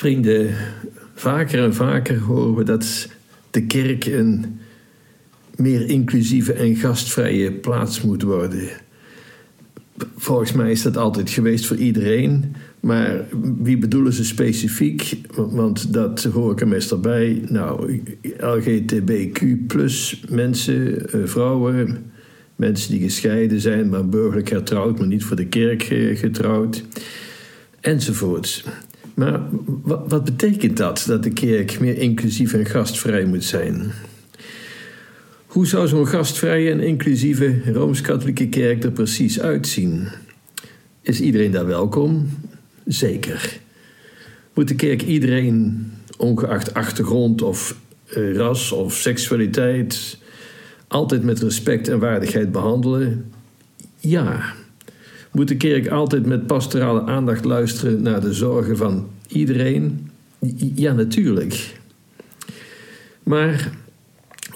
Vrienden, vaker en vaker horen we dat de kerk een meer inclusieve en gastvrije plaats moet worden. Volgens mij is dat altijd geweest voor iedereen. Maar wie bedoelen ze specifiek? Want dat hoor ik er meestal bij. Nou, LGTBQ mensen, eh, vrouwen, mensen die gescheiden zijn, maar burgerlijk getrouwd, maar niet voor de kerk eh, getrouwd, enzovoorts. Maar wat betekent dat, dat de kerk meer inclusief en gastvrij moet zijn? Hoe zou zo'n gastvrije en inclusieve rooms-katholieke kerk er precies uitzien? Is iedereen daar welkom? Zeker. Moet de kerk iedereen, ongeacht achtergrond of eh, ras of seksualiteit, altijd met respect en waardigheid behandelen? Ja. Moet de kerk altijd met pastorale aandacht luisteren naar de zorgen van iedereen? Ja, natuurlijk. Maar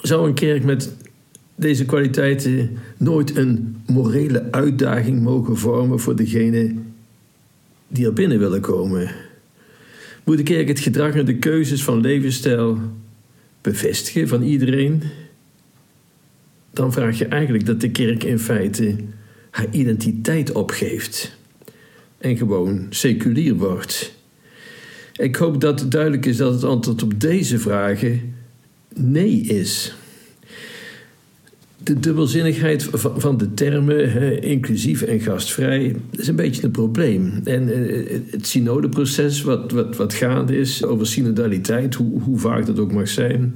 zou een kerk met deze kwaliteiten nooit een morele uitdaging mogen vormen voor degene die er binnen willen komen? Moet de kerk het gedrag en de keuzes van levensstijl bevestigen van iedereen? Dan vraag je eigenlijk dat de kerk in feite haar identiteit opgeeft en gewoon seculier wordt. Ik hoop dat het duidelijk is dat het antwoord op deze vragen nee is. De dubbelzinnigheid van de termen, inclusief en gastvrij, is een beetje een probleem. En eh, het synodeproces, wat, wat, wat gaande is over synodaliteit, hoe, hoe vaak dat ook mag zijn,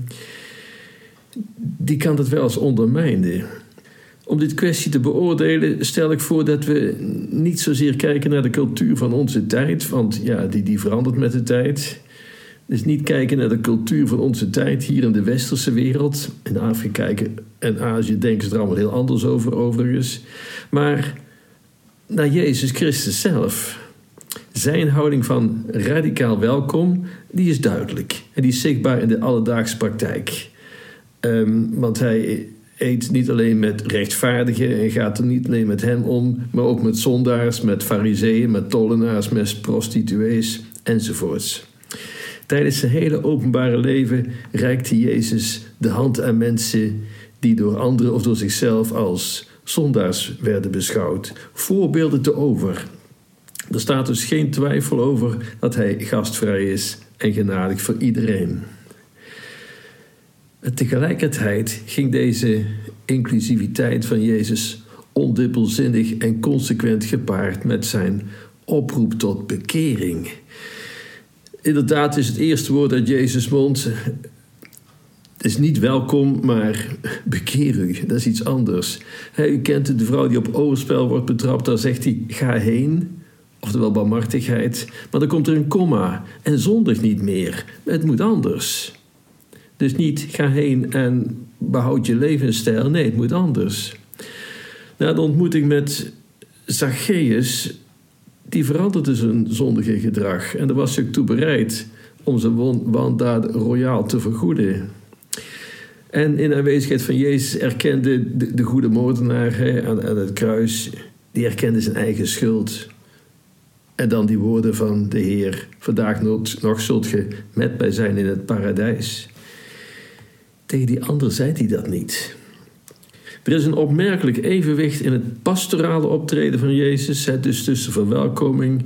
die kan dat wel eens ondermijnen. Om dit kwestie te beoordelen stel ik voor dat we niet zozeer kijken naar de cultuur van onze tijd, want ja, die, die verandert met de tijd. Dus niet kijken naar de cultuur van onze tijd hier in de westerse wereld. In Afrika en Azië denken ze er allemaal heel anders over, overigens. Maar naar Jezus Christus zelf. Zijn houding van radicaal welkom, die is duidelijk. En die is zichtbaar in de alledaagse praktijk. Um, want hij eet niet alleen met rechtvaardigen en gaat er niet alleen met hen om, maar ook met zondaars, met fariseeën, met tollenaars, met prostituees enzovoorts. Tijdens zijn hele openbare leven reikte Jezus de hand aan mensen die door anderen of door zichzelf als zondaars werden beschouwd. Voorbeelden te over. Er staat dus geen twijfel over dat hij gastvrij is en genadig voor iedereen. Tegelijkertijd ging deze inclusiviteit van Jezus ondubbelzinnig en consequent gepaard met zijn oproep tot bekering. Inderdaad is het eerste woord uit Jezus' mond. Is niet welkom, maar bekeer u. Dat is iets anders. u kent de vrouw die op overspel wordt betrapt. Daar zegt hij: ga heen. Oftewel barmhartigheid. Maar dan komt er een komma. En zondig niet meer. Het moet anders. Dus niet ga heen en behoud je levensstijl. Nee, het moet anders. Na de ontmoeting met Zacchaeus die veranderde zijn zondige gedrag. En daar was hij toe bereid om zijn wandaad royaal te vergoeden. En in aanwezigheid van Jezus erkende de, de goede moordenaar aan, het kruis, die erkende zijn eigen schuld. En dan die woorden van de Heer: Vandaag nog, nog zult ge met mij zijn in het paradijs. Tegen die ander zei hij dat niet. Er is een opmerkelijk evenwicht in het pastorale optreden van Jezus, het dus tussen verwelkoming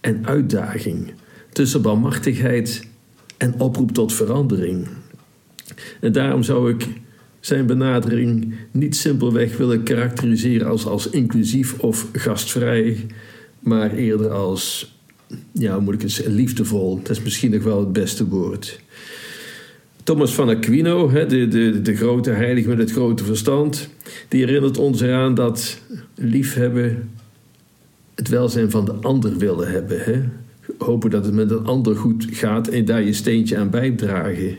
en uitdaging, tussen barmhartigheid en oproep tot verandering. En daarom zou ik zijn benadering niet simpelweg willen karakteriseren als, als inclusief of gastvrij, maar eerder als, ja, moet ik zeggen, liefdevol. Dat is misschien nog wel het beste woord. Thomas van Aquino, de, de, de grote heilige met het grote verstand, die herinnert ons eraan dat liefhebben het welzijn van de ander willen hebben. Hè? Hopen dat het met een ander goed gaat en daar je steentje aan bijdragen.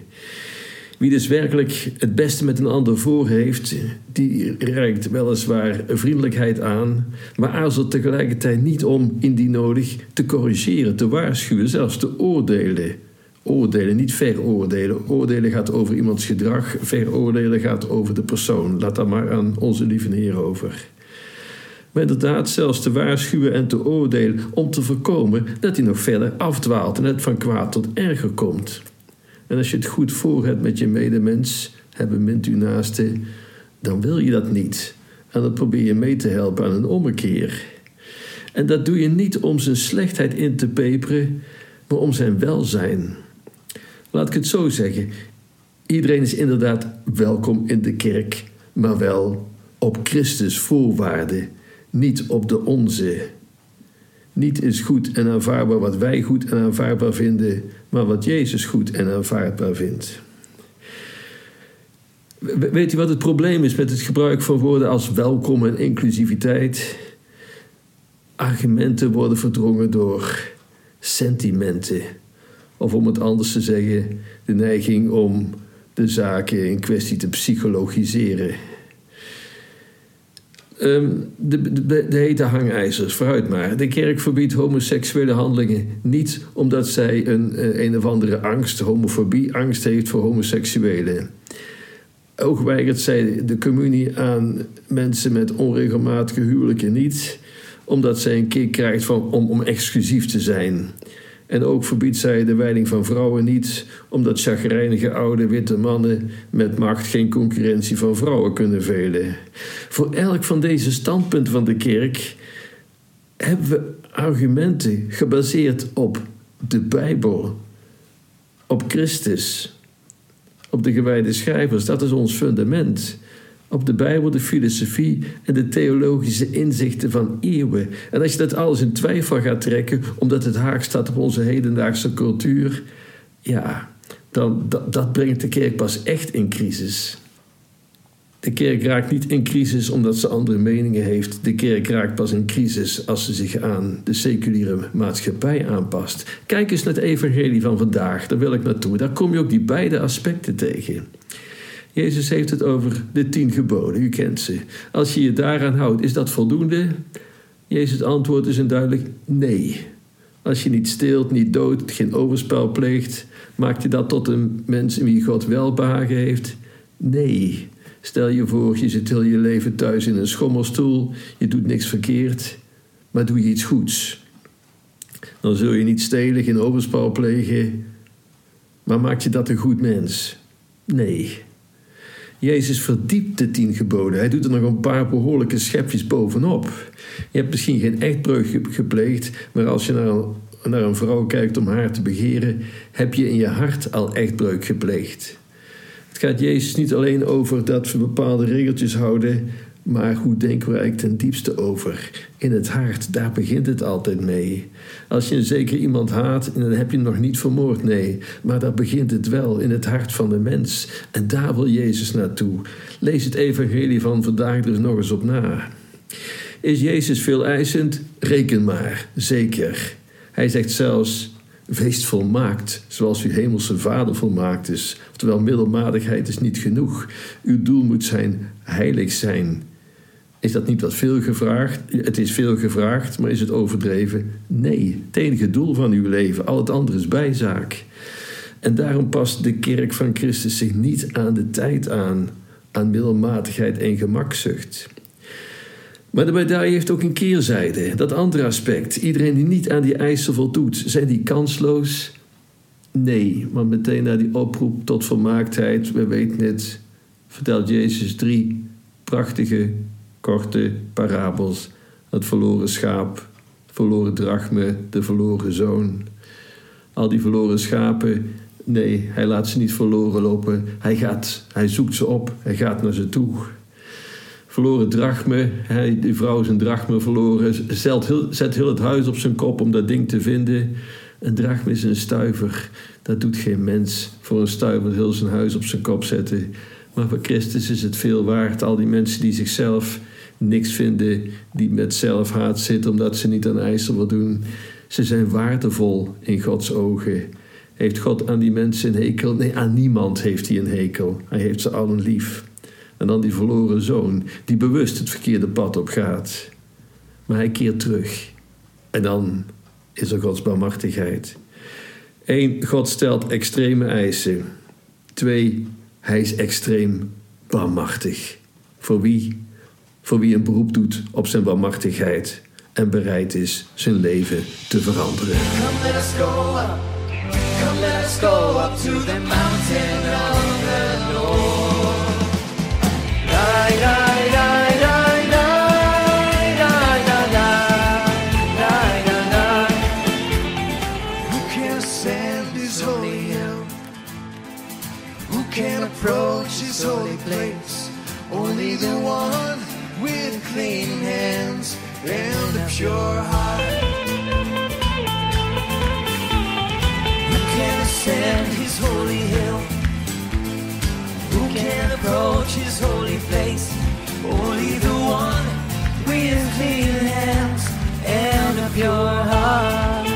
Wie dus werkelijk het beste met een ander voor heeft, die reikt weliswaar vriendelijkheid aan, maar aarzelt tegelijkertijd niet om, indien nodig, te corrigeren, te waarschuwen, zelfs te oordelen oordelen, niet veroordelen. Oordelen gaat over iemands gedrag, veroordelen gaat over de persoon. Laat daar maar aan onze lieve Heer over. maar inderdaad zelfs te waarschuwen en te oordelen om te voorkomen dat hij nog verder afdwaalt en het van kwaad tot erger komt. En als je het goed voor hebt met je medemens, hebben mint u naaste, dan wil je dat niet. En dan probeer je mee te helpen aan een ommekeer. En dat doe je niet om zijn slechtheid in te peperen, maar om zijn welzijn. Laat ik het zo zeggen. Iedereen is inderdaad welkom in de kerk, maar wel op Christus voorwaarden, niet op de onze. Niet is goed en aanvaardbaar wat wij goed en aanvaardbaar vinden, maar wat Jezus goed en aanvaardbaar vindt. Weet u wat het probleem is met het gebruik van woorden als welkom en inclusiviteit? Argumenten worden verdrongen door sentimenten. Of om het anders te zeggen, de neiging om de zaken in kwestie te psychologiseren. Ehm, de, de, hete hangijzers, vooruit maar. De kerk verbiedt homoseksuele handelingen niet omdat zij een, eh, een of andere angst, homofobie, angst heeft voor homoseksuelen. Ook weigert zij de communie aan mensen met onregelmatige huwelijken niet, omdat zij een kick krijgt van, om, om exclusief te zijn. En ook verbiedt zij de wijding van vrouwen niet, omdat chagrijnige oude witte mannen met macht geen concurrentie van vrouwen kunnen velen. Voor elk van deze standpunten van de kerk hebben we argumenten gebaseerd op de Bijbel, op Christus, op de gewijde schrijvers. Dat is ons fundament op de Bijbel, de filosofie en de theologische inzichten van eeuwen. En als je dat alles in twijfel gaat trekken, omdat het haak staat op onze hedendaagse cultuur, ja, dan dat, dat brengt de kerk pas echt in crisis. De kerk raakt niet in crisis omdat ze andere meningen heeft. De kerk raakt pas in crisis als ze zich aan de seculiere maatschappij aanpast. Kijk eens naar het evangelie van vandaag, daar wil ik naartoe. Daar kom je ook die beide aspecten tegen. Jezus heeft het over de tien geboden, u kent ze. Als je je daaraan houdt, is dat voldoende? Jezus' antwoord is een duidelijk nee. Als je niet steelt, niet doodt, geen overspel pleegt, maakt je dat tot een mens in wie God welbehagen heeft? Nee. Stel je voor, je zit heel je leven thuis in een schommelstoel, je doet niks verkeerd, maar doe je iets goeds. Dan zul je niet stelen, geen overspel plegen, maar maakt je dat een goed mens? Nee. Jezus verdiept de tien geboden. Hij doet er nog een paar behoorlijke schepjes bovenop. Je hebt misschien geen echtbreuk gepleegd, maar als je naar een, naar een vrouw kijkt om haar te begeren, heb je in je hart al echtbreuk gepleegd. Het gaat Jezus niet alleen over dat we bepaalde regeltjes houden, maar hoe denken we eigenlijk ten diepste over? In het hart, daar begint het altijd mee. Als je een zeker iemand haat, dan heb je hem nog niet vermoord, nee. Maar daar begint het wel, in het hart van de mens. En daar wil Jezus naartoe. Lees het evangelie van vandaag er nog eens op na. Is Jezus veel eisend? Reken maar, zeker. Hij zegt zelfs, wees volmaakt, zoals uw hemelse vader volmaakt is. Oftewel, middelmatigheid is niet genoeg. Uw doel moet zijn heilig zijn. Is dat niet wat veel gevraagd? Het is veel gevraagd, maar is het overdreven? Nee, het enige doel van uw leven, al het andere is bijzaak. En daarom past de kerk van Christus zich niet aan de tijd aan, aan middelmatigheid en gemakzucht. Maar de medaille heeft ook een keerzijde, dat andere aspect. Iedereen die niet aan die eisen voldoet, zijn die kansloos? Nee, want meteen na die oproep tot volmaaktheid, we weten het, vertelt Jezus drie prachtige korte parabels. Het verloren schaap, het verloren drachme, de verloren zoon. Al die verloren schapen, nee, hij laat ze niet verloren lopen. Hij, gaat, hij zoekt ze op, hij gaat naar ze toe. Verloren drachme, hij, die vrouw is een drachme verloren, zet heel, zet heel het huis op zijn kop om dat ding te vinden. Een drachme is een stuiver, dat doet geen mens. Voor een stuiver heel zijn huis op zijn kop zetten. Maar voor Christus is het veel waard. Al die mensen die zichzelf niks vinden, die met zelfhaat zitten omdat ze niet aan eisen voldoen. Ze zijn waardevol in Gods ogen. Heeft God aan die mensen een hekel? Nee, aan niemand heeft hij een hekel. Hij heeft ze allen lief. En dan die verloren zoon, die bewust het verkeerde pad op gaat. Maar hij keert terug. En dan is er Gods barmhartigheid. Eén, God stelt extreme eisen. Twee, hij is extreem barmhartig. Voor wie? voor wie een beroep doet op zijn barmhartigheid en bereid is zijn leven te veranderen. Let us go up. Let us go up to the mountain can approach his holy place? Only the one with clean hands and a pure heart. Who can ascend his holy hill? Who can approach his holy place? Only the one with clean hands and a pure heart.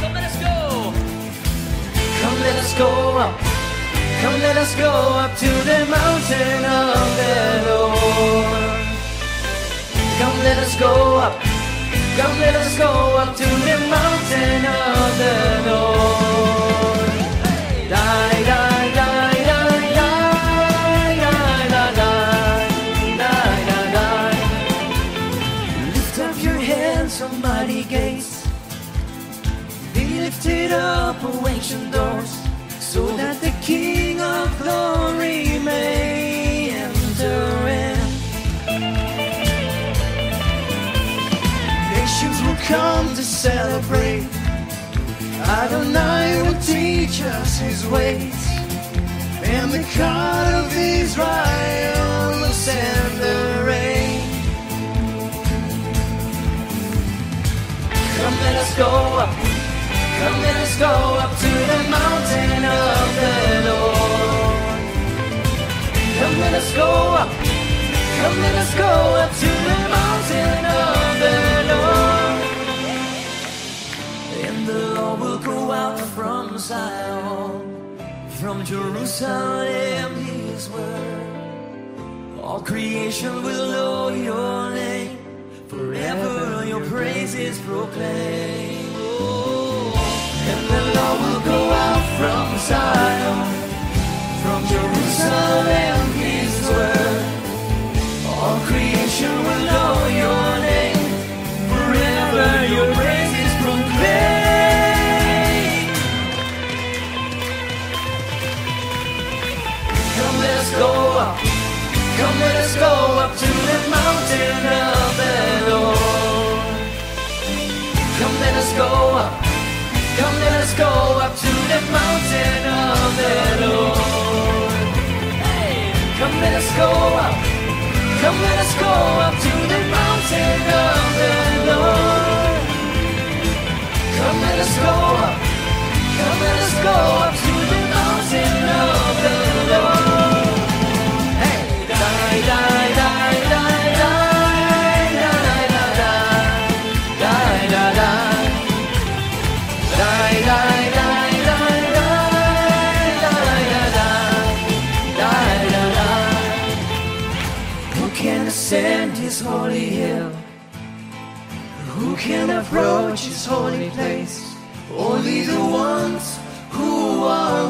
Come let us go. Come let us go up. Come let us go up to the mountain of the Lord. Come let us go up. Come let us go up to the mountain of the Lord. Die, die, die, die, die, die, die, die, die. Lift up your hands, almighty gates. Be lifted up, ancient doors, come to celebrate. Adonai will teach us his ways. And the God of Israel will send the rain. Come let us go up. Come let us go up to the mountain of the Lord. Come let us go up. Come let us go up to the mountain of the Lord. Go out from Zion, from Jerusalem his word. All creation will know your name, forever your praises proclaim. Oh, and the Lord will go out from Zion, from Jerusalem come let us go up to the mountain of the Lord. Hey, come let us go up. Holy hill? Who can approach his holy place? Only the ones who are